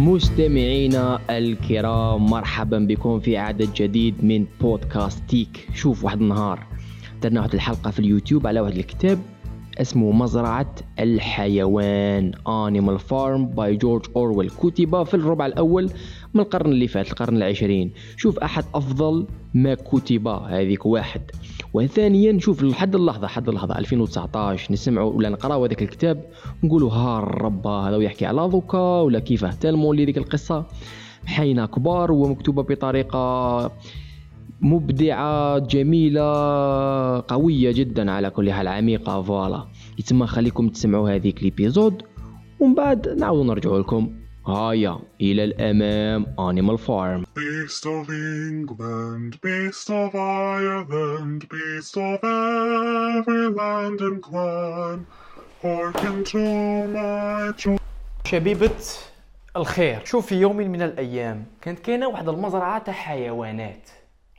مستمعينا الكرام مرحبا بكم في عدد جديد من بودكاست تيك. شوف واحد النهار درنا واحد الحلقة في اليوتيوب على واحد الكتاب اسمه مزرعة الحيوان Animal Farm باي جورج أورويل كتب في الربع الأول من القرن اللي فات القرن العشرين. شوف أحد أفضل ما كتب. هذيك واحد. وثانيا نشوف لحد اللحظة حد اللحظة 2019 نسمعوا ولا نقراو هذاك الكتاب نقولوا ها الربا هذا ويحكي على ذوكا ولا كيف اهتموا لذيك القصة. حين كبار ومكتوبة بطريقة مبدعة جميلة قوية جدا على كل حال عميقة فوالا. يتما خليكم تسمعوا هذيك ليبيزود ومن بعد نعاودوا نرجعوا لكم. هيا إلى الأمام Animal Farm. Beast of England, beast of Ireland, beast of every land and clime, hearken to my joy. شبيبة الخير شوف في يوم من الأيام؟ كانت كاينة واحد المزرعة تاع حيوانات.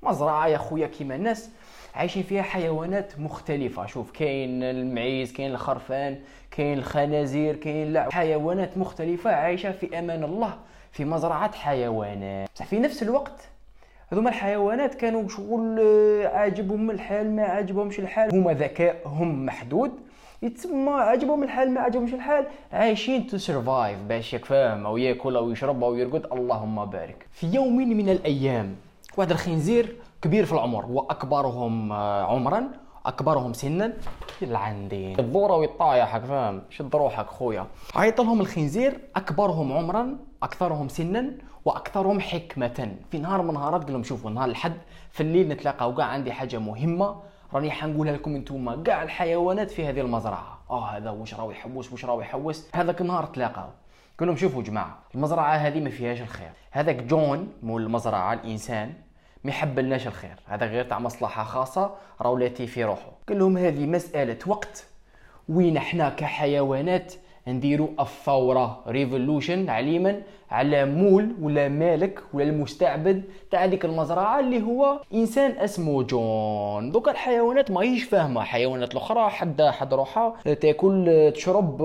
مزرعة يا خويا كيما الناس عايشين فيها حيوانات مختلفة. شوف كاين المعيز كاين الخرفان كاين الخنازير كاين لا حيوانات مختلفة عايشة في أمان الله في مزرعة حيوانات. بصح في نفس الوقت هذوما الحيوانات كانوا شغل آه، عاجبهم الحال ما عاجبهمش الحال. هما ذكائهم محدود يتسمى عجبهم الحال ما عجبهمش الحال عايشين to survive باش ياك فاهم أو يأكل أو يشرب أو يرقد. اللهم بارك. في يوم من الأيام واحد الخنزير كبير في العمر وأكبرهم آه، عمرا أكبرهم سنا. يلعن الضوره ويطايح هاك فاهم؟ شد روحك خويا. عيط لهم الخنزير أكبرهم عمرا أكثرهم سنا وأكثرهم حكمة. في نهار من نهارات قال لهم شوفوا نهار الحد في الليل نتلاقاو كاع عندي حاجة مهمة راني حنقولها لكم أنتم كاع الحيوانات في هذه المزرعة. آه هذا واش راهو يحوس واش راهو يحوس؟ هذاك النهار تلاقاو قال لهم شوفوا جماعة المزرعة هذه ما فيهاش الخير. هذاك جون مول المزرعة الإنسان ما يحبلناش الخير. هذا غير تاع مصلحة خاصة رولاتي في روحه قال لهم هذه مسألة وقت. وين إحنا كحيوانات نديروا الثورة؟ revolution عليما. على مول ولا مالك ولا المستعبد تاع هذيك المزرعة اللي هو إنسان اسمه جون. دوكا الحيوانات ماهيش فاهمة. حيوانات الأخرى حدا حد روحها تاكل تشرب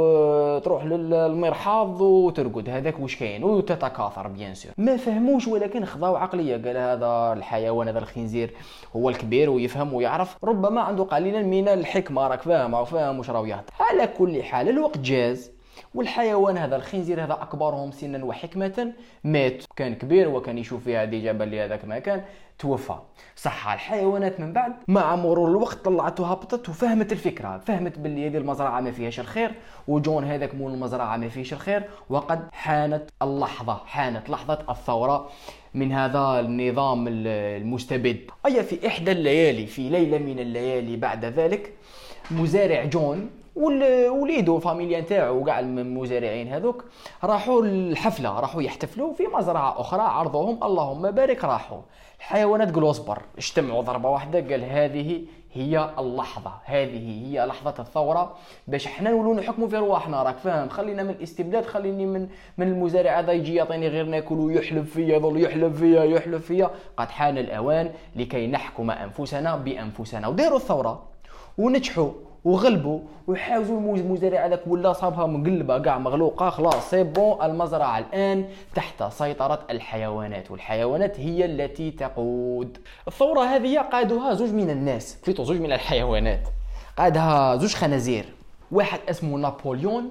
تروح للمرحاض وترقد. هذاك واش كاين؟ وتتكاثر bien sûr ما فهموش ولكن خضاو عقلية. قال هذا الحيوان هذا الخنزير هو الكبير ويفهم ويعرف. ربما عنده قليلا من الحكمة. راك فاهم أو فاهم واش راهو على كل حال الوقت جاز. والحيوان هذا الخنزير هذا أكبرهم سنا وحكمه مات. كان كبير وكان يشوف فيها déjà بل هذاك ما كان توفى. صح الحيوانات من بعد مع مرور الوقت طلعت وهبطت وفهمت الفكرة. فهمت باللي هذه المزرعة ما فيهاش الخير وجون هذاك مول المزرعة ما فيهش الخير. وقد حانت اللحظة حانت لحظة الثورة من هذا النظام المستبد. أي في إحدى الليالي في ليلة من الليالي بعد ذلك مزارع جون وليدو فاميليا نتاعو وكاع المزارعين هذوك راحوا الحفله راحوا يحتفلوا في مزرعة أخرى عرضوهم اللهم بارك راحوا. الحيوانات قالوا اصبر اجتمعوا ضربة واحدة قال هذه هي اللحظة هذه هي لحظة الثورة باش إحنا نولوا نحكموا في رواحنا راك فاهم؟ خلينا من الاستبداد خليني من من المزارع هذا يجي يعطيني غير ناكل ويحلب فيا يظل يحلب فيا يحلب فيا. قد حان الأوان لكي نحكم أنفسنا بأنفسنا وديروا الثورة ونجحوا. وغلبوا ويحاوزوا المزارع هذاك ولا صابها مقلبة كاع مغلوقة خلاص c'est bon المزرعة الآن تحت سيطرة الحيوانات والحيوانات هي التي تقود. الثورة هذه قادها زوج من الناس plutôt زوج من الحيوانات. قادها زوج خنازير واحد اسمه نابليون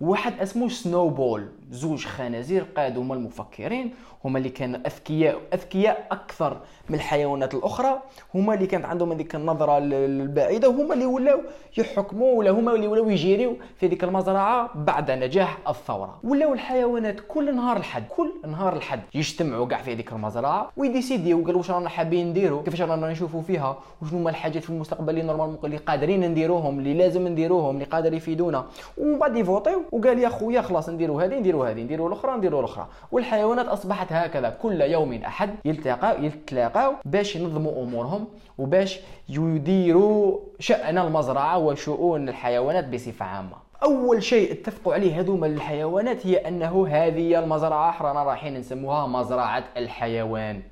وواحد اسمه سنوبول. زوج خنازير قادوا هما المفكرين هما اللي كانوا أذكياء أذكياء أكثر من الحيوانات الأخرى هما اللي كانت عندهم هذيك النظرة البعيدة وهما اللي ولاو يحكموا ولا هما اللي ولاو يجيريو في ذيك المزرعة بعد نجاح الثورة. ولاو الحيوانات كل نهار الحد كل نهار الحد يجتمعوا كاع في هذيك المزرعة ويديسيديو قالوا واش رانا حابين نديروا كيفاش رانا نشوفوا فيها وشنو هما الحاجات في المستقبل اللي normalement اللي قادرين نديروهم اللي لازم نديروهم اللي قادر يفيدونا. ومن بعد يفوطيو وقال يا خويا خلاص نديروا هذه نديروا هذه نديروا الأخرى نديروا الأخرى. والحيوانات أصبحت هكذا كل يوم أحد يلتقى يتلاقاو باش ينظموا أمورهم وباش يديروا شأن المزرعة وشؤون الحيوانات بصفة عامة. أول شيء اتفقوا عليه هذوما الحيوانات هي أنه هذه المزرعة رانا رايحين نسموها مزرعة الحيوان.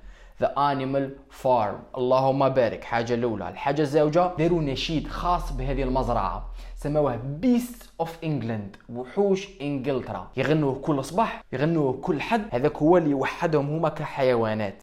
The Animal Farm اللهم بارك. حاجة الأولى. الحاجة الزوجة داروا نشيد خاص بهذه المزرعة. سموه Beasts of England وحوش إنجلترا. يغنوه كل صباح يغنوه كل حد. هذاك هو اللي يوحدهم هما كحيوانات.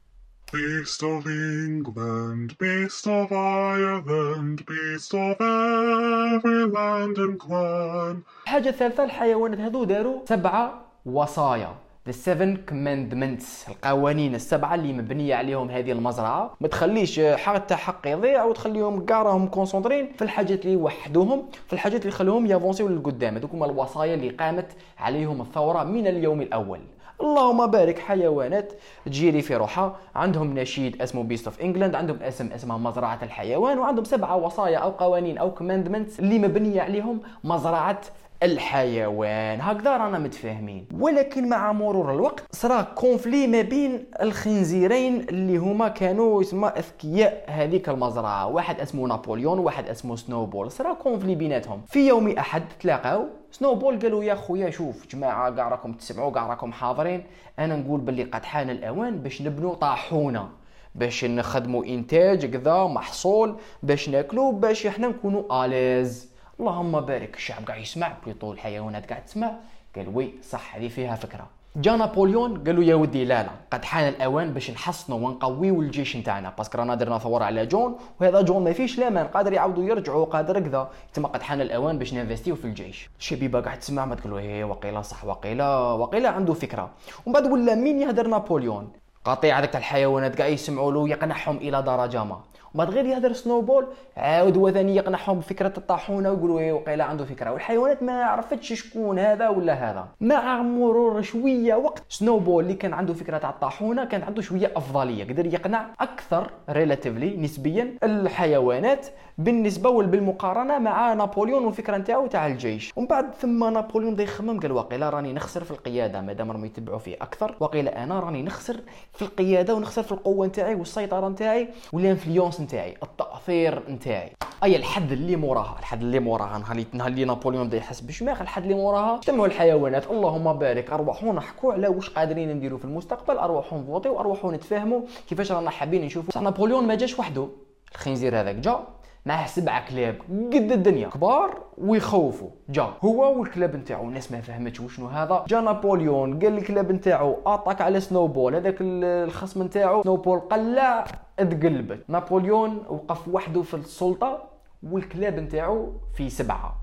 Beast of England, beast of Ireland, beast of every land and clan. الحاجة الثالثه الحيوانات هذو داروا سبعة وصايا. The Seven Commandments. القوانين السبعة اللي مبنية عليهم هذه المزرعة. ما تخليش حتى حق يضيع وتخليهم كاع راهم كونسونترين في الحاجات اللي يوحدوهم في الحاجات اللي يخلوهم يافونسيو للقدام. هذوك هما الوصايا اللي قامت عليهم الثورة من اليوم الأول. اللهم بارك حيوانات تجيري في روحها. عندهم نشيد اسمه Beasts of England عندهم اسم اسمه مزرعة الحيوان وعندهم سبعة وصايا أو قوانين أو commandments اللي مبنية عليهم مزرعة الحيوان. هكذا رانا متفاهمين. ولكن مع مرور الوقت صرا conflit ما بين الخنزيرين اللي هما كانوا يسمى أذكياء هذيك المزرعة. واحد اسمه نابليون وواحد اسمه سنوبول. صرا conflit بيناتهم. في يوم أحد تلاقاو سنوبول قالوا يا خويا شوف جماعة كاع راكم تسمعوا كاع راكم حاضرين. أنا نقول باللي قد حان الأوان باش نبنوا طاحونة. باش نخدموا إنتاج كذا محصول باش ناكلوا باش إحنا نكونوا à l'aise. اللهم بارك. الشعب قاعد يسمع plutôt الحيوانات قاعد تسمع. قال oui صح هذه فيها فكرة. جا نابليون قالوا يا ودي لا لا قد حان الأوان باش نحصنوا ونقويوا الجيش نتاعنا. parce que رانا درنا ثوره على جون وهذا جون ما فيش لامان قادر يعاودوا يرجعوا قادر كذا. تما قد حان الأوان باش ننفستيو في الجيش. الشبيبة قاعد تسمع ما تقولوا إيه وقيلة صح وقيلة وقيلة عنده فكرة. ومن بعد ولا مين يهدر نابليون؟ قطيع هذاك الحيوانات قاعد يسمعوا له يقنعهم إلى درجة ما. وبعد غير يهدر سنوبول عاود هو ثاني يقنعهم بفكرة الطاحونة ويقولوا إيه وقيله عنده فكرة. والحيوانات ما عرفتش شكون هذا ولا هذا. مع مرور شوية وقت سنوبول اللي كان عنده فكرة تاع الطاحونة كانت عنده شوية أفضلية. قدر يقنع أكثر relatively نسبيا الحيوانات بالنسبة وبالمقارنه مع نابليون والفكرة نتاعو تاع الجيش. ومن بعد ثم نابليون بدا يخمم قال واقيلا راني نخسر في القيادة. مادام راهم يتبعوا فيه أكثر واقيلا أنا راني نخسر في القيادة ونخسر في القوة نتاعي والسيطرة نتاعي. وال influence نتاعي التأثير نتاعي. أي الحد اللي موراها الحد اللي موراها نهار نهار اللي نابليون بدا يحس بالشماخ الحد اللي موراها. اجتمعوا الحيوانات اللهم بارك أرواحوا نحكوا على واش قادرين نديروا في المستقبل أرواحوا نفوتيو أرواحوا نتفاهموا كيفاش رانا حابين نشوفوا. بصح نابليون ما جاش وحده. الخنزير هذاك جا. معاه سبعة كلاب قد الدنيا. كبار ويخوفوا. جا. هو والكلاب نتاعو الناس ما فهمتش وشنو هذا. جا نابليون قال الكلاب نتاعو attaque على سنوبول هذاك الخصم نتاعو سنوبول قلع تقلبت. نابليون وقف وحده في السلطة والكلاب نتاعو في سبعة.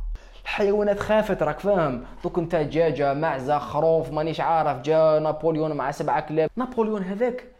الحيوانات خافت راك فاهم. دوك انت دجاجه معزة خروف مانيش عارف. جا نابليون مع سبعة كلاب. نابليون هذاك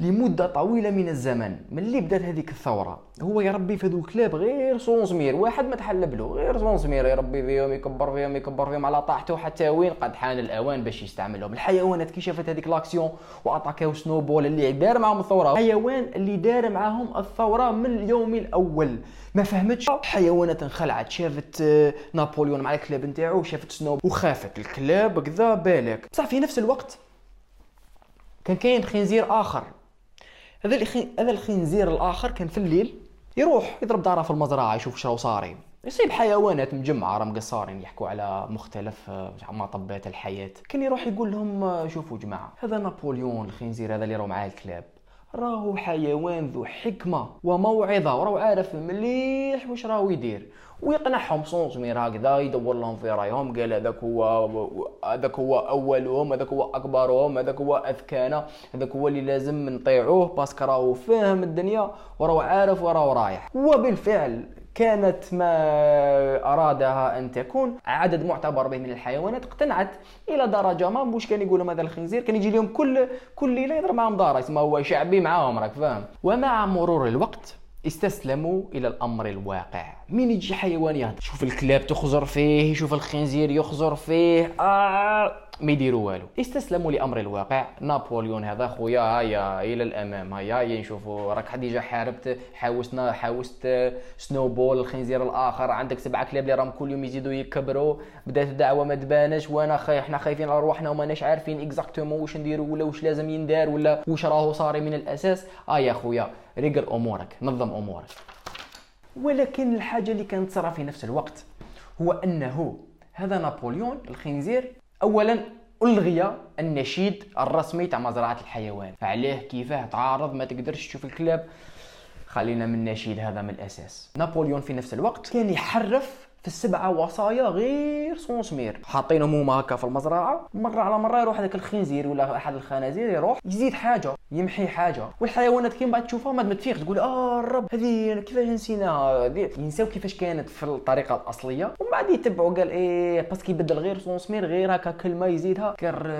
لمدة طويلة من الزمن. من اللي بدات هذيك الثورة؟ هو يربي في هذو الكلاب غير صونزمير واحد ما تحلب له غير صونزمير يربي فيهم يكبر فيهم يكبر فيهم على طاحته حتى وين؟ قد حان الأوان باش يستعملهم. الحيوانات كي شافت هذيك l'action واتاكاو سنوبول اللي دار معاهم الثورة حيوان اللي دار معاهم الثورة من اليوم الأول. ما فهمتش؟ الحيوانات انخلعت شافت آه، نابليون مع الكلاب نتاعو وشافت سنوب وخافت. الكلاب كذا بالك. بصح في نفس الوقت كان كاين خنزير آخر. هذا. هذا الخنزير الآخر كان في الليل يروح يضرب دارة في المزرعة يشوف شراو صارين يصيب حيوانات مجمعة راهم قصارين يحكوا على مختلف آه، مطبات الحياة كان يروح يقول لهم آه، شوفوا جماعة هذا نابليون الخنزير هذا اللي راهو معاه الكلاب راهو حيوان ذو حكمة وموعظة وراهو عارف مليح واش راهو يدير. ويقنعهم صونزمير هكذا يدور لهم في رأيهم قال هذاك هو هذاك هو أولهم هذاك هو أكبرهم هذاك هو اذكانا هذاك هو اللي لازم نطيعوه باسكو راهو فاهم الدنيا وراهو عارف وراهو رايح. وبالفعل كانت ما أرادها أن تكون. عدد معتبر به من الحيوانات اقتنعت إلى درجة ما. مش كان يقول لهم هذا الخنزير كان يجي لهم كل كل ليلة يضرب معهم دار اسمه هو شعبي معاهم راك فاهم؟ ومع مرور الوقت استسلموا إلى الأمر الواقع. مين يجي حيوان يهضر شوف الكلاب تخزر فيه يشوف الخنزير يخزر فيه. آه ما يديروا والو. استسلموا لأمر الواقع. نابليون هذا خويا هيا إلى الأمام. هيا نشوفوا. راك خديجه حاربت حاوسنا حاوست سنوبول الخنزير الآخر. عندك سبعة كلاب اللي راهم كل يوم يزيدوا يكبروا. بدات الدعوة ما تبانش. وأنا خي إحنا خايفين على رواحنا وماناش عارفين exactement واش نديروا ولا واش لازم يندار ولا واش راهو صاري من الأساس. آه يا خويا ريقل أمورك. نظم أمورك. ولكن الحاجة اللي كانت تصرى في نفس الوقت هو أنه هذا نابليون الخنزير اولا ألغي النشيد الرسمي تاع مزرعة الحيوان علاه كيفاه تعارض ما تقدرش تشوف الكلاب. خلينا من النشيد هذا من الأساس. نابليون في نفس الوقت كان يحرف في السبعة وصايا غير صونسمير حاطينهم هما هكا في المزرعة مرة على مرة يروح هذاك الخنزير ولا أحد الخنازير يروح يزيد حاجة. يمحي حاجة. والحيوانات كي بعد تشوفها ما تفيق تقول آه الرب هذه كيفاش نسيناها ينساو كيفاش كانت في الطريقة الأصلية. ومن بعد يتبعوا قال إيه parce que يبدل غير صونسمير غير هكا كلمة يزيدها كر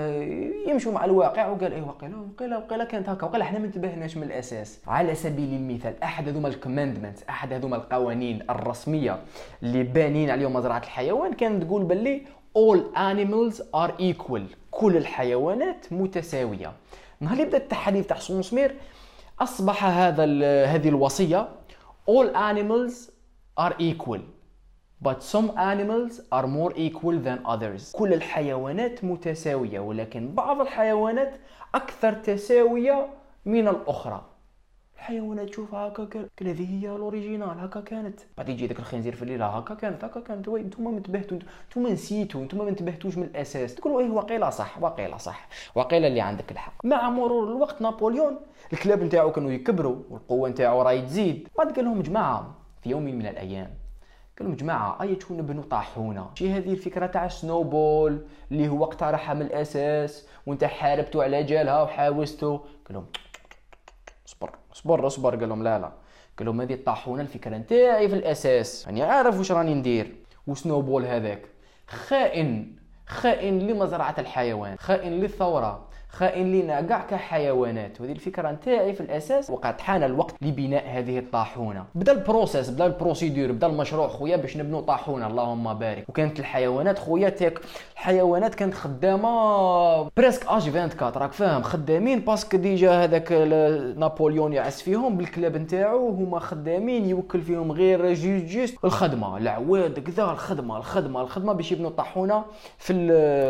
يمشوا مع الواقع. وقال إيه وقيلا وقيلا وقيلا كانت هكا. وقيلا إحنا ما انتبهناش من الأساس. على سبيل المثال أحد هذوما ال commandment أحد هذوما القوانين الرسمية اللي بانين عليهم مزرعة الحيوان كانت تقول باللي all animals are equal. كل الحيوانات متساوية. نهار اللي بدا التحاليل تاع سونسمير أصبح هذا هذه الوصية all animals are equal but some animals are more equal than others. كل الحيوانات متساوية ولكن بعض الحيوانات أكثر تساوية من الأخرى. الحيوانات تشوف هكا قال هذه هي الأوريجينال هكا كانت. بعد يجي ذاك الخنزير في الليل هكا كانت هكا كانت. وي نتوما ما انتبهتوا نتوما نسيتوا نتوما ما انتبهتوش من الأساس. تقولوا إيه واقيلا صح واقيلا صح واقيلا اللي عندك الحق. مع مرور الوقت نابليون الكلاب نتاعو كانوا يكبروا والقوة نتاعو راهي تزيد. بعد قال لهم جماعة في يوم من الأيام قال لهم جماعة أي تكون نبنوا طاحونه شي هذه الفكرة تاع سنوبول اللي هو اقترحها من الأساس وانت حاربتوا على جالها وحاوزتوا قال لهم اصبر اصبر اصبر قال لهم لا لا. قال لهم هذه الطاحونة الفكرة نتاعي في الأساس. يعني عارف واش راني ندير؟ وسنوبول هذاك. خائن خائن لمزرعة الحيوان خائن للثورة. خائن لنا كاع كحيوانات. وهذه الفكرة نتاعي في الأساس وقد حان الوقت لبناء هذه الطاحونة. بدا ال process بدا ال procédure بدا المشروع خويا باش نبنوا طاحونة. اللهم بارك. وكانت الحيوانات خويا تاك الحيوانات كانت خدامة presque H24 راك فاهم؟ خدامين parce que déjà هذاك نابليون يعس فيهم بالكلاب نتاعو هما خدامين يوكل فيهم غير juste juste الخدمة. العواد كذا الخدمة الخدمة الخدمة باش يبنوا طاحونة في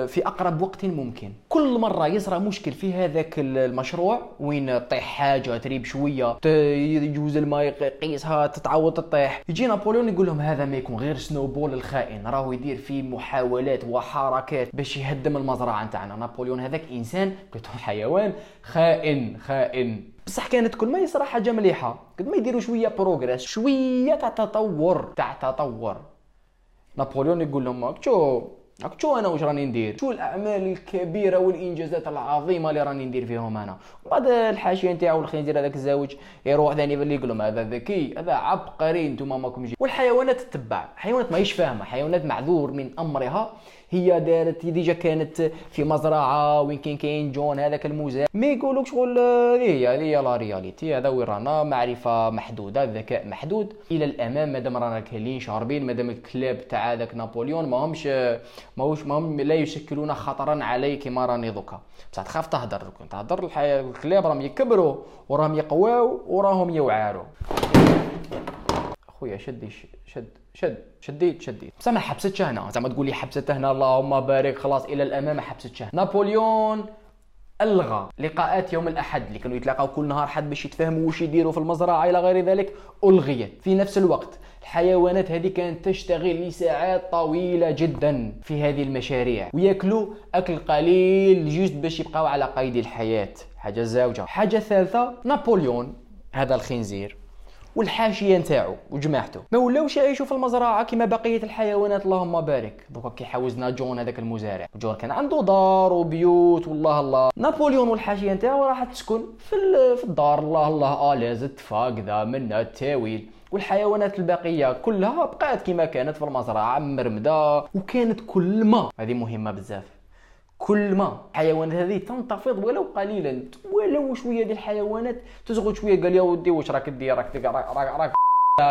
في أقرب وقت ممكن. كل مرة يصرى مشكل في هذاك المشروع وين طيح حاجة تريب شوية يجوز الماء يقيسها تتعود تطيح. يجي نابليون يقول لهم هذا ما يكون غير سنوبول الخائن راهو يدير في محاولات وحركات باش يهدم المزرعة نتاعنا. نابليون هذاك إنسان حيوان خائن خائن. بصح كانت كل ما يصرى حاجة مليحة قد ما يديروا شوية progress شوية تاع تطور تاع تطور. نابليون يقول لهم شو راك شو أنا واش راني ندير؟ شو الاعمال الكبيرة والانجازات العظيمة اللي راني ندير فيهم أنا؟ بعد الحاشية نتاعو الخنزير هذاك الزوج يروح ثاني اللي يقول هذا ذكي هذا عبقري أنتم ماكم جي والحيوانات تتبع حيوانات ماهيش فاهمة حيوانات معذور من أمرها. هي دارت déjà كانت في مزرعة وين كان كاين جون هذاك المزارع ما يقولوك شغل هي هي la réalité هذا وين رانا؟ معرفة محدودة ذكاء محدود. إلى الأمام مادام رانا كالين شاربين مادام الكلاب تاع هذاك نابليون ماهمش ماهوش ماهم لا يشكلون خطرا عليك كما راني دوكا. بصح تخاف تهدر كنت تهدر الكلاب راهم يكبروا وراهم يقواو وراهم يوعاروا خويا شد شد شد شديت شديت. بصح ما حبستش هنا. زعما تقول لي حبست هنا اللهم بارك خلاص إلى الأمام ما حبستش هنا. نابليون ألغى لقاءات يوم الأحد اللي كانوا يتلاقاو كل نهار حد باش يتفاهموا واش يديروا في المزرعة إلى غير ذلك ألغيت. في نفس الوقت الحيوانات هذه كانت تشتغل لساعات طويلة جدا في هذه المشاريع وياكلوا أكل قليل juste باش يبقاو على قيد الحياة. حاجة زوجه حاجة ثالثة نابليون هذا الخنزير. والحاشية نتاعو وجماعته. ما ولاوش يعيشوا في المزرعة كما بقية الحيوانات اللهم بارك. دوكا كي حوزنا جون هذاك المزارع. جون كان عنده دار وبيوت والله الله. نابليون والحاشية نتاعو راح تسكن في في الدار. الله الله à l'aise تفاقذا منا التاويل والحيوانات الباقيه كلها بقات كما كانت في المزرعة مرمدة وكانت كل ما. هذه مهمة بزاف. كل ما الحيوانات هذه تنتفض ولو قليلا. ولو شوية ديال الحيوانات تزغد شوية. قال يا ودي واش راك دير؟ راك راك راك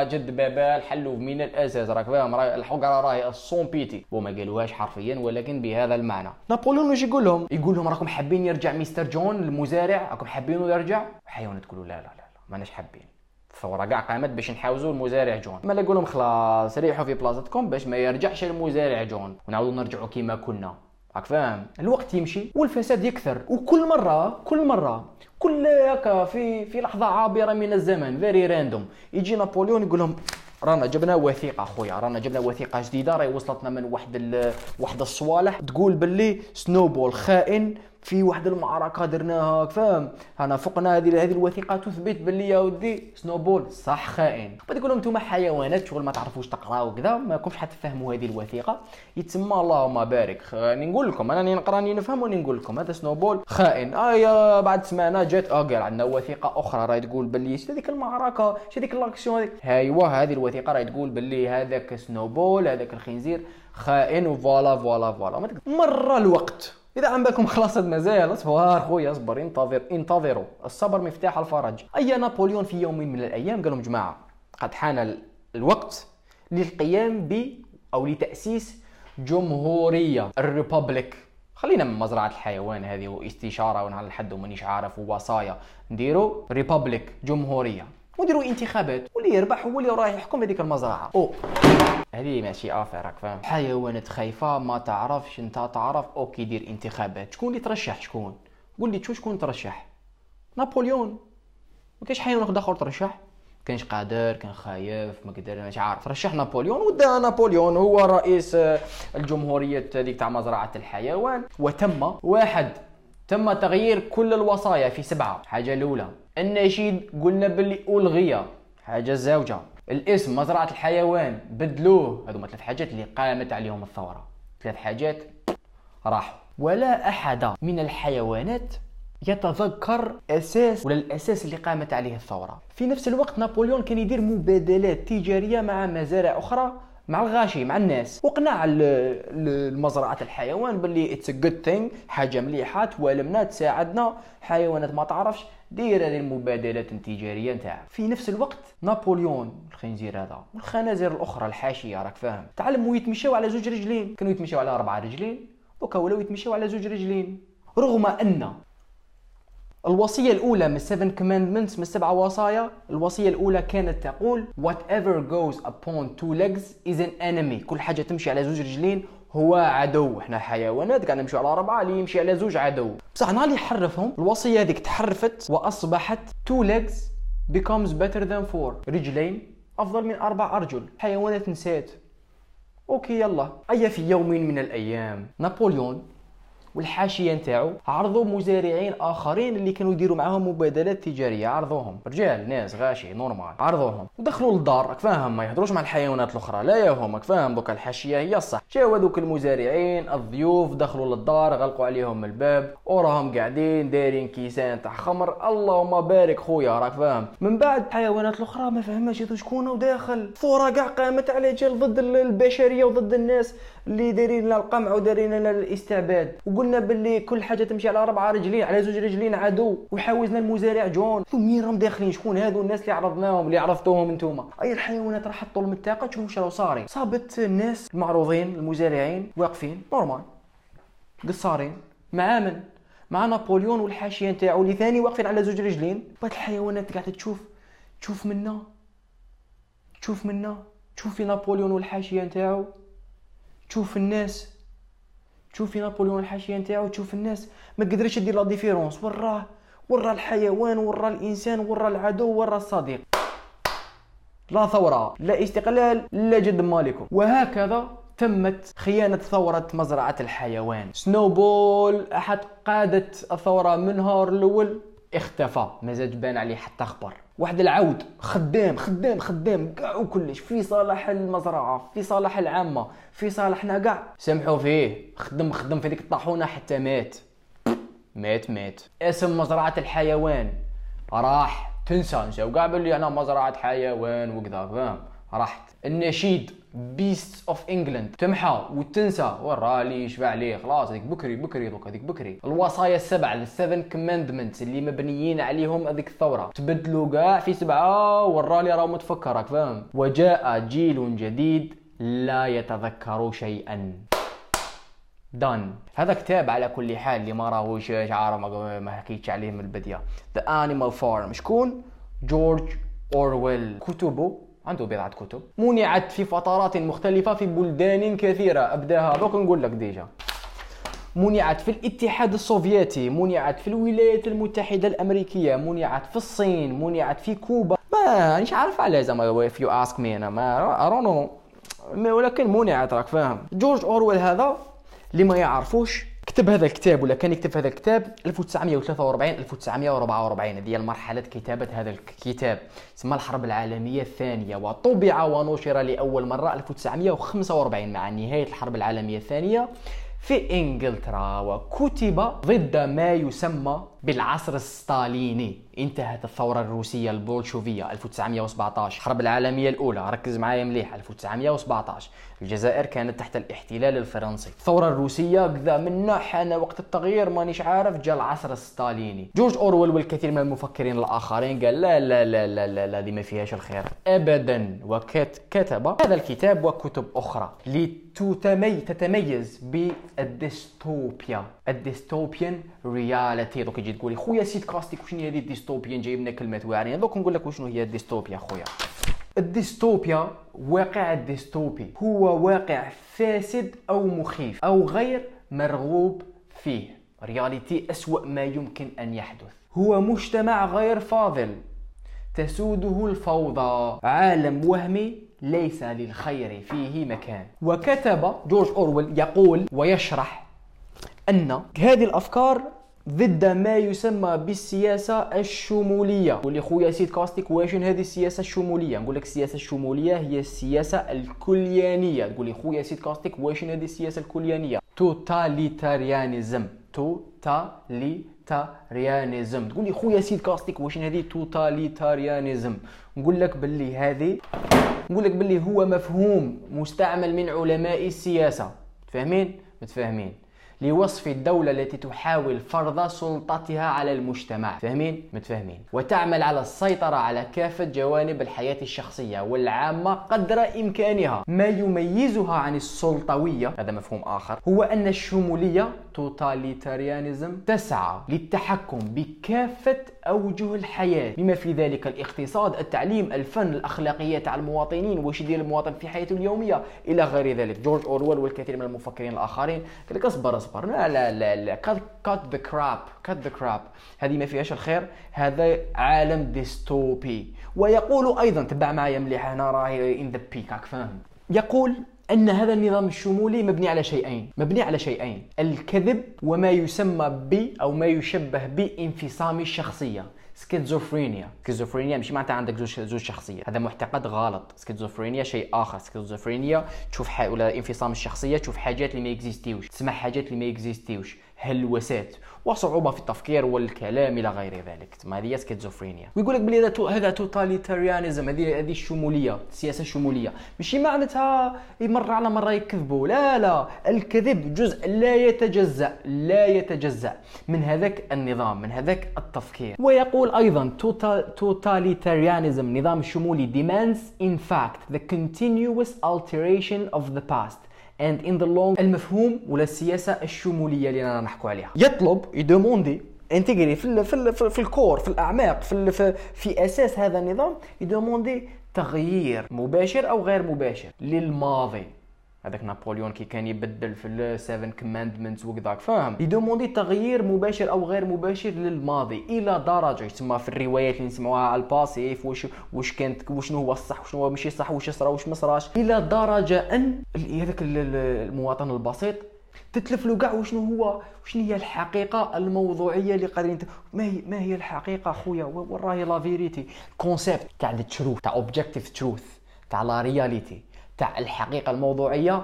جد بابا الحلو من الأساس. راك فاهم؟ الحقرة راهي sans pitié وما قالوهاش حرفيا ولكن بهذا المعنى. نابليون واش يقول لهم؟ يقول لهم راكم حابين يرجع مستر جون المزارع راكم حابينه يرجع؟ الحيوانات تقولوا لا لا لا, لا ماناش حابين. الثورة كاع قامت باش نحاوزوا المزارع جون. ما نقول لهم خلاص ريحوا في بلاصتكم باش ما يرجعش المزارع جون. ونعاودوا نرجعوا كيما كنا. راك فاهم؟ الوقت يمشي والفساد يكثر. وكل مرة كل مرة كل هكا في في لحظة عابرة من الزمن very random يجي نابليون يقول لهم رانا جبنا وثيقة خويا رانا جبنا وثيقة جديدة راهي وصلتنا من واحد ال... واحد الصوالح. تقول باللي سنوبول خائن في واحد المعركة درناها فاهم؟ انا فقنا هذه هذه الوثيقة تثبت باللي يا ودي سنوبول صح خائن. بعد تقول لهم أنتم حيوانات شغل ما تعرفوش تقراوا وكذا ما كنتش حتفهموا هذه الوثيقة. يتسمى اللهم بارك. راني نقول لكم أنا نقرا راني نفهم وني نقول لكم هذا سنوبول خائن. آه بعد سمعنا جات آه قال عندنا وثيقة أخرى راهي تقول باللي هذيك المعركة هذيك الاكسيون هذيك ايوا هذه الوثيقة راهي تقول باللي هذاك سنوبول هذاك الخنزير خائن و voilà voilà voilà. مر الوقت إذا عم بالكم خلاص مازال اصبر خويا اصبر. انتظر انتظروا. الصبر مفتاح الفرج. أي نابليون في يوم من الأيام؟ قال لهم جماعة قد حان الوقت للقيام ب أو لتأسيس جمهورية ال république. خلينا من مزرعة الحيوان هذه واستشارة ونهار الحد ومانيش عارف ووصايا. نديروا république جمهورية. ونديروا انتخابات. واللي يربح هو اللي راح يحكم هذيك المزرعة. أو. هذه ماشي affaire راك فاهم. حيوانات خايفة ما تعرفش أنت تعرف. okay دير انتخابات. شكون اللي ترشح؟ شكون؟ قول لي شو شكون ترشح. نابليون ما كاينش حيوان آخر ترشح. كانش قادر كان خايف ما قدر مش عارف. رشح نابليون ودا نابليون هو رئيس آه، الجمهورية هذيك تاع مزرعة الحيوان. وتم واحد تم تغيير كل الوصايا في سبعة. حاجة الأولى. النشيد قلنا باللي ألغي حاجة الزوجة الاسم مزرعة الحيوان بدلوه. هذوما ثلاث حاجات اللي قامت عليهم الثورة. ثلاث حاجات راحوا. ولا أحد من الحيوانات يتذكر أساس ولا الأساس اللي قامت عليه الثورة. في نفس الوقت نابليون كان يدير مبادلات تجارية مع مزارع أخرى مع الغاشي مع الناس. وقنع المزرعة الحيوان باللي it's good thing حاجة مليحة توالمنا تساعدنا. حيوانات ما تعرفش دير هذه المبادلات التجارية نتاعها. في نفس الوقت نابليون الخنزير هذا والخنازير الأخرى الحاشية راك فاهم. تعلموا يتمشاو على زوج رجلين. كانوا يتمشاو على أربع رجلين دوكا ولاو يتمشاو على زوج رجلين. رغم أن الوصية الأولى من 7 commandments من السبع وصايا. الوصية الأولى كانت تقول whatever goes upon two legs is an enemy. كل حاجة تمشي على زوج رجلين هو عدو. إحنا حيوانات قاعد نمشي على أربعة اللي يمشي على زوج عدو. بصح نهار اللي حرفهم الوصية هذيك تحرفت وأصبحت two legs becomes better than four. رجلين أفضل من أربع أرجل. حيوانات نسات okay يلا. أي في يوم من الأيام؟ نابليون والحاشية نتاعو عرضوا مزارعين آخرين اللي كانوا يديروا معاهم مبادلات تجارية. عرضوهم. رجال ناس غاشي normal. عرضوهم. ودخلوا للدار. راك فاهم ما يهضروش مع الحيوانات الأخرى. لا يا هم راك فاهم. دوك الحاشية هي الصح. جاو هذوك المزارعين الضيوف دخلوا للدار غلقوا عليهم الباب. وراهم قاعدين دايرين كيسان تاع خمر. اللهم بارك خويا راك فاهم. من بعد الحيوانات الأخرى ما فهمش شكون وداخل. ثوره كاع قامت على جال ضد البشرية وضد الناس. اللي دايرين لنا القمع ودايرين لنا الاستعباد. وقلنا باللي كل حاجة تمشي على اربعه رجلين على زوج رجلين عدو وحاوزنا المزارع جون. مين راهم داخلين؟ شكون هادو الناس اللي عرضناهم اللي عرفتوهم انتوما؟ أي الحيوانات راح حطوا لهم الطاقه تشوفوا راه صاري. صابت الناس المعروضين المزارعين واقفين. normal. قصارين. مع من؟ مع نابليون والحاشية نتاعو اللي ثاني واقفين على زوج رجلين. بعد الحيوانات قاعدة تشوف تشوف منا. تشوف منا. تشوف في نابليون والحاشية نتاعو. تشوف الناس تشوفي نابليون الحاشية نتاعو تشوف الناس. ما قدرش يدير لا ديفيرونس. وراه ورا الحيوان ورا الإنسان ورا العدو ورا الصديق. لا ثورة لا استقلال لا جد مالكم. وهكذا تمت خيانة ثورة مزرعة الحيوان. سنوبول أحد قادة الثورة من نهار الأول. اختفى. مازال بان عليه حتى خبر. واحد العود خدام خدام خدام كاع وكلش في صالح المزرعة في صالح العامة في صالحنا كاع سامحوا فيه. خدم خدم في ديك الطاحونة حتى مات. مات مات. اسم مزرعة الحيوان. راح. تنسى نسى. وكاع بلي أنا مزرعة حيوان وكذا فاهم راحت. النشيد Beasts of England تمحى وتنسى. ورالي شبع عليه خلاص هذيك بكري بكري دوك هذيك بكري. الوصايا السبع ال seven commandments اللي مبنيين عليهم هذيك الثورة. تبدلوا كاع في سبعة. ورالي راه متفكرك فاهم؟ وجاء جيل جديد لا يتذكر شيئا. donc هذا كتاب على كل حال اللي ما راهوش عارف ما حكيتش عليه من البداية. the Animal Farm شكون؟ جورج اورويل كتبه عنده بضعة كتب. منعت في فترات مختلفة في بلدان كثيرة. أبداها. دوك نقول لك déjà. منعت في الاتحاد السوفيتي. منعت في الولايات المتحدة الأمريكية. منعت في الصين. منعت في كوبا. ما مانيش عارف علاه زعما if you ask me أنا. ما ما ولكن منعت راك فاهم. جورج أورويل هذا اللي ما يعرفوش كتب هذا الكتاب ولا كان يكتب هذا الكتاب؟ 1943 1944 هذه مرحلة كتابة هذا الكتاب. اسمها الحرب العالمية الثانية. وطبع ونشر لأول مرة 1945 مع نهاية الحرب العالمية الثانية. في إنجلترا وكتب ضد ما يسمى بالعصر الستاليني. انتهت الثورة الروسية البولشوفية 1917 الحرب العالمية الأولى ركز معايا مليح 1917 الجزائر كانت تحت الاحتلال الفرنسي. الثورة الروسية كذا من حان وقت التغيير مانيش عارف جاء العصر الستاليني. جورج أورويل والكثير من المفكرين الآخرين قال لا لا لا لا لا, لا دي ما فيهاش الخير. أبدا وكتب هذا الكتاب وكتب أخرى. لتتميز بالديستوبيا ال dystopian reality دوك يجي تقولي خويا سيد كاستيك وشنو هي ال dystopian جايب لنا كلمات واعرين دوك نقول لك وشنو هي الديستوبيا خويا؟ الديستوبيا واقع الديستوبي هو واقع فاسد أو مخيف أو غير مرغوب فيه. reality أسوأ ما يمكن أن يحدث. هو مجتمع غير فاضل. تسوده الفوضى. عالم وهمي ليس للخير فيه مكان. وكتب جورج أورويل يقول ويشرح أن هذه الأفكار ضد ما يسمى بالسياسة الشمولية. قول لي خويا سيد كاستيك واش هذه السياسة الشمولية؟ نقول لك السياسة الشمولية هي السياسة الكليانية تقول لي خويا سيد كاستيك واش هذه السياسة الكليانية totalitarianism. totalitarianism تقول لي خويا سيد كاستيك واش هذه totalitarianism نقول لك باللي هذه نقول لك باللي هو مفهوم مستعمل من علماء السياسة. تفهمين متفاهمين. لوصف الدولة التي تحاول فرض سلطتها على المجتمع. فاهمين؟ متفاهمين. وتعمل على السيطرة على كافة جوانب الحياة الشخصية والعامة قدر إمكانها. ما يميزها عن السلطوية هذا مفهوم آخر هو أن الشمولية totalitarianism تسعى للتحكم بكافة أوجه الحياة. بما في ذلك الاقتصاد التعليم الفن الأخلاقيات على المواطنين واش يدير المواطن في حياته اليومية؟ إلى غير ذلك. جورج أورويل والكثير من المفكرين الآخرين. قال لك أصبر أصبر. لا لا لا لا. cut the crap cut the crap هذه ما فيهاش الخير. هذا عالم ديستوبي ويقول أيضا تبع معايا مليح هنا راهي in the peak فاهم؟ يقول أن هذا النظام الشمولي مبني على شيئين. مبني على شيئين. الكذب وما يسمى ب أو ما يشبه بانفصام الشخصية. schizophrenia. schizophrenia مش معناتها عندك زوج شخصية. هذا معتقد غلط. سكيزوفرينيا شيء آخر. سكيزوفرينيا تشوف ح... ولا انفصام الشخصية تشوف حاجات اللي ما اكزيستيوش تسمع حاجات اللي ما اكزيستيوش هلوسات وصعوبة في التفكير والكلام إلى غير ذلك. ما هذه سكيزوفرينيا ويقول لك بلي هذا totalitarianism هذه هذه الشمولية السياسة الشمولية. ماشي معناتها مره على مرة يكذبوا. لا لا. الكذب جزء لا يتجزأ لا يتجزأ من هذاك النظام من هذاك التفكير. ويقول أيضا totalitarianism نظام الشمولي demands in fact the continuous alteration of the past. And in the long المفهوم ولا السياسة الشمولية اللي رانا نحكوا عليها. يطلب ي demander intégré في ال في ال في ال cœur في الأعماق في في, في أساس هذا النظام ي demander تغيير مباشر أو غير مباشر للماضي. هذاك نابليون كي كان يبدل في ال seven commandments وكذاك فاهم؟ ي demander تغيير مباشر أو غير مباشر للماضي إلى درجة. يسمى في الروايات اللي نسمعوها على ال passé واش واش كانت وشنو هو الصح وشنو هو ماشي صح واش صرا واش ما صراش إلى درجة أن هذاك المواطن البسيط تتلف له كاع وشنو هو وشنو هي الحقيقة الموضوعية اللي قادرين ما هي ما هي الحقيقة خويا؟ وين راهي la vérité concept تاع ال truth تاع objective truth تاع la réalité تاع الحقيقة الموضوعية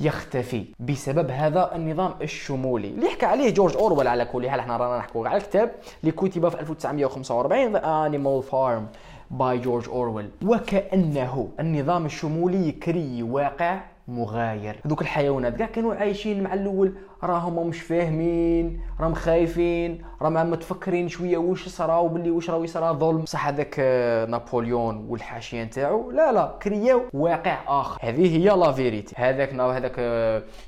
يختفي بسبب هذا النظام الشمولي. اللي حكى عليه جورج أورويل على كل حال إحنا رانا نحكوا على الكتاب اللي كتب في 1945 The Animal Farm by جورج اورويل وكأنه النظام الشمولي ي créer واقع مغاير. هذوك الحيوانات كاع كانوا عايشين مع الأول راهم مش فاهمين راهم خايفين راهم متفكرين شوية واش صرا وبلي واش راهو يصرا ظلم. صح هذاك آه، نابليون والحاشية نتاعو لا لا كرياو واقع آخر. هذه هي la vérité. هذاك هذاك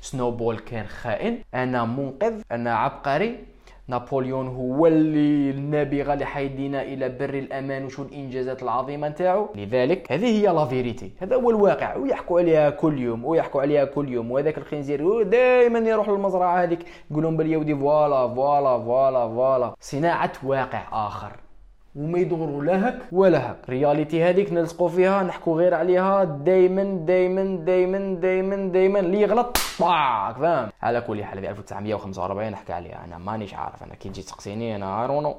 Snowball آه، كان خائن أنا منقذ أنا عبقري. نابليون هو اللي النابغه اللي حيدينا إلى بر الأمان وشو الإنجازات العظيمة نتاعو. لذلك هذه هي la vérité. هذا هو الواقع. ويحكوا عليها كل يوم ويحكوا عليها كل يوم. وهذاك الخنزير دائما يروح للمزرعة هذيك يقول لهم باليودي فوالا فوالا فوالا فوالا. صناعة واقع آخر. وما يدوروا لا هك ولا هك. رياليتي هذيك نلصقوا فيها نحكوا غير عليها دايما دايما دايما دايما دايما اللي يغلط طاك فاهم؟ على كل حال في 1945 نحكي عليها. أنا مانيش عارف. أنا كي تجي تسقسيني أنا ارونو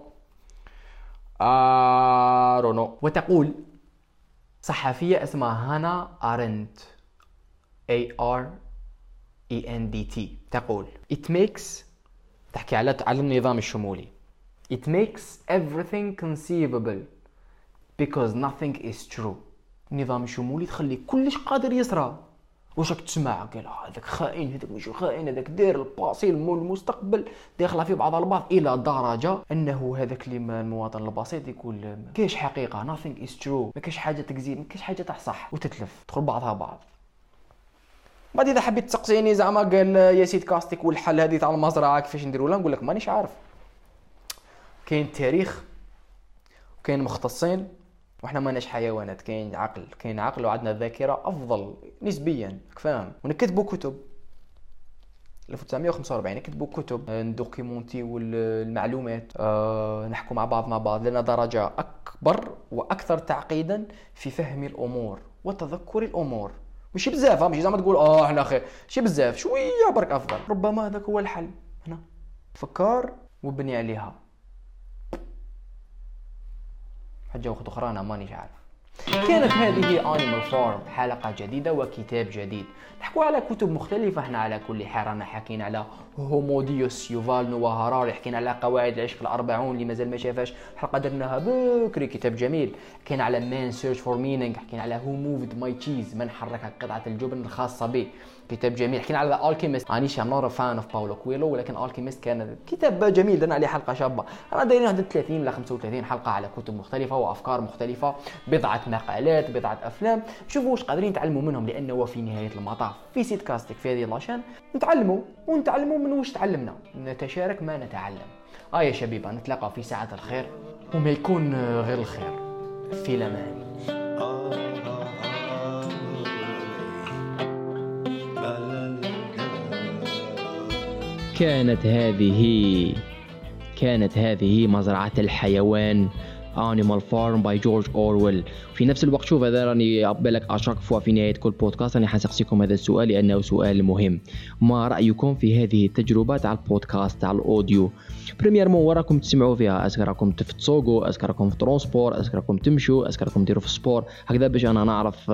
ارونو وتقول صحفية اسمها هانا أرنت. A R E N D T. تقول it makes تحكي على على النظام الشمولي. It makes everything conceivable. Because nothing is true. النظام الشمولي تخلي كلش قادر يصرى. واش راك تسمع؟ قال هذاك خائن هذاك مش خائن هذاك داير الباسي المستقبل داخله في بعض البعض إلى درجة أنه هذاك اللي المواطن البسيط يقول ما كاينش حقيقة nothing is true. ما كاينش حاجة تكذب ما كاينش حاجة تاع صح وتتلف تدخل بعضها بعض. بعد إذا حبيت تسقسيني زعما قال يا سيد كاستيك والحل هذه تاع المزرعة كيفاش نديروا لها نقول لك مانيش عارف. كاين تاريخ وكاين مختصين وحنا ماناش حيوانات كاين عقل كاين عقل وعندنا ذاكرة أفضل نسبيا فاهم ونكتبوا كتب. 1945 نكتبوا كتب. ندوكيمونتيو المعلومات أه نحكوا مع بعض مع بعض لنا درجة أكبر وأكثر تعقيدا في فهم الأمور وتذكر الأمور. ماشي بزاف ماشي زعما تقول آه إحنا خير ماشي بزاف شوية برك أفضل. ربما هذاك هو الحل. هنا. فكر وبني عليها. حاجة أخرى أنا مانيش عارف كانت هذه Animal Farm حلقة جديدة وكتاب جديد. نحكوا على كتب مختلفة إحنا على كل حال رانا حكينا على Homo Deus يوفال نوا هراري حكينا على قواعد العشق الأربعون اللي مازال ما شافاش حلقة درناها بكري كتاب جميل. حكينا على Man's Search for Meaning حكينا على Who Moved My Cheese من حرك قطعة الجبن الخاصة به. كتاب جميل. حكينا على Alchemist مانيش I'm not fan of باولو كويلو ولكن Alchemist كان كتاب جميل درنا عليه حلقة شابة. أنا دايرين عند 30 ولا 35 حلقة على كتب مختلفة وأفكار مختلفة بضعة مقالات بضعة أفلام. شوفوا واش قادرين تعلموا منهم لأنه في نهاية المطاف. في بودكاستيك في هذه la chaîne نتعلموا ونتعلموا من واش تعلمنا. نتشارك ما نتعلم. آه يا شبيبة نتلاقى في ساعة الخير وما يكون غير الخير. في الأمان. كانت هذه كانت هذه مزرعة الحيوان. Animal Farm by جورج أورويل في نفس الوقت شوف هذا راني بالك à chaque fois في نهاية كل بودكاست راني حنسقسيكم هذا السؤال لأنه سؤال مهم. ما رأيكم في هذه التجربة تاع البودكاست تاع ال audio؟ premièrement وراكم تسمعوا فيها. est-ce que راكم تسوقوا est-ce que راكم في transport est-ce que راكم تمشوا est-ce que راكم ديروا في ال sport هكذا باش أنا نعرف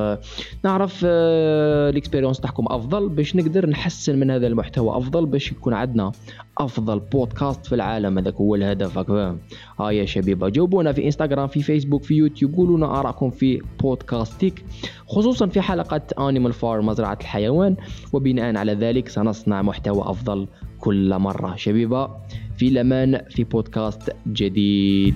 نعرف ال expérience تاعكم أفضل باش نقدر نحسن من هذا المحتوى أفضل باش يكون عندنا أفضل بودكاست في العالم. هذاك هو الهدف. ها آه يا شبيبة جاوبونا في انستغرام في فيسبوك في يوتيوب قولوا لنا آرائكم في بودكاستيك خصوصا في حلقة أنيمال فارم مزرعة الحيوان. وبناء على ذلك سنصنع محتوى أفضل كل مرة. شبيبة في الأمان في بودكاست جديد.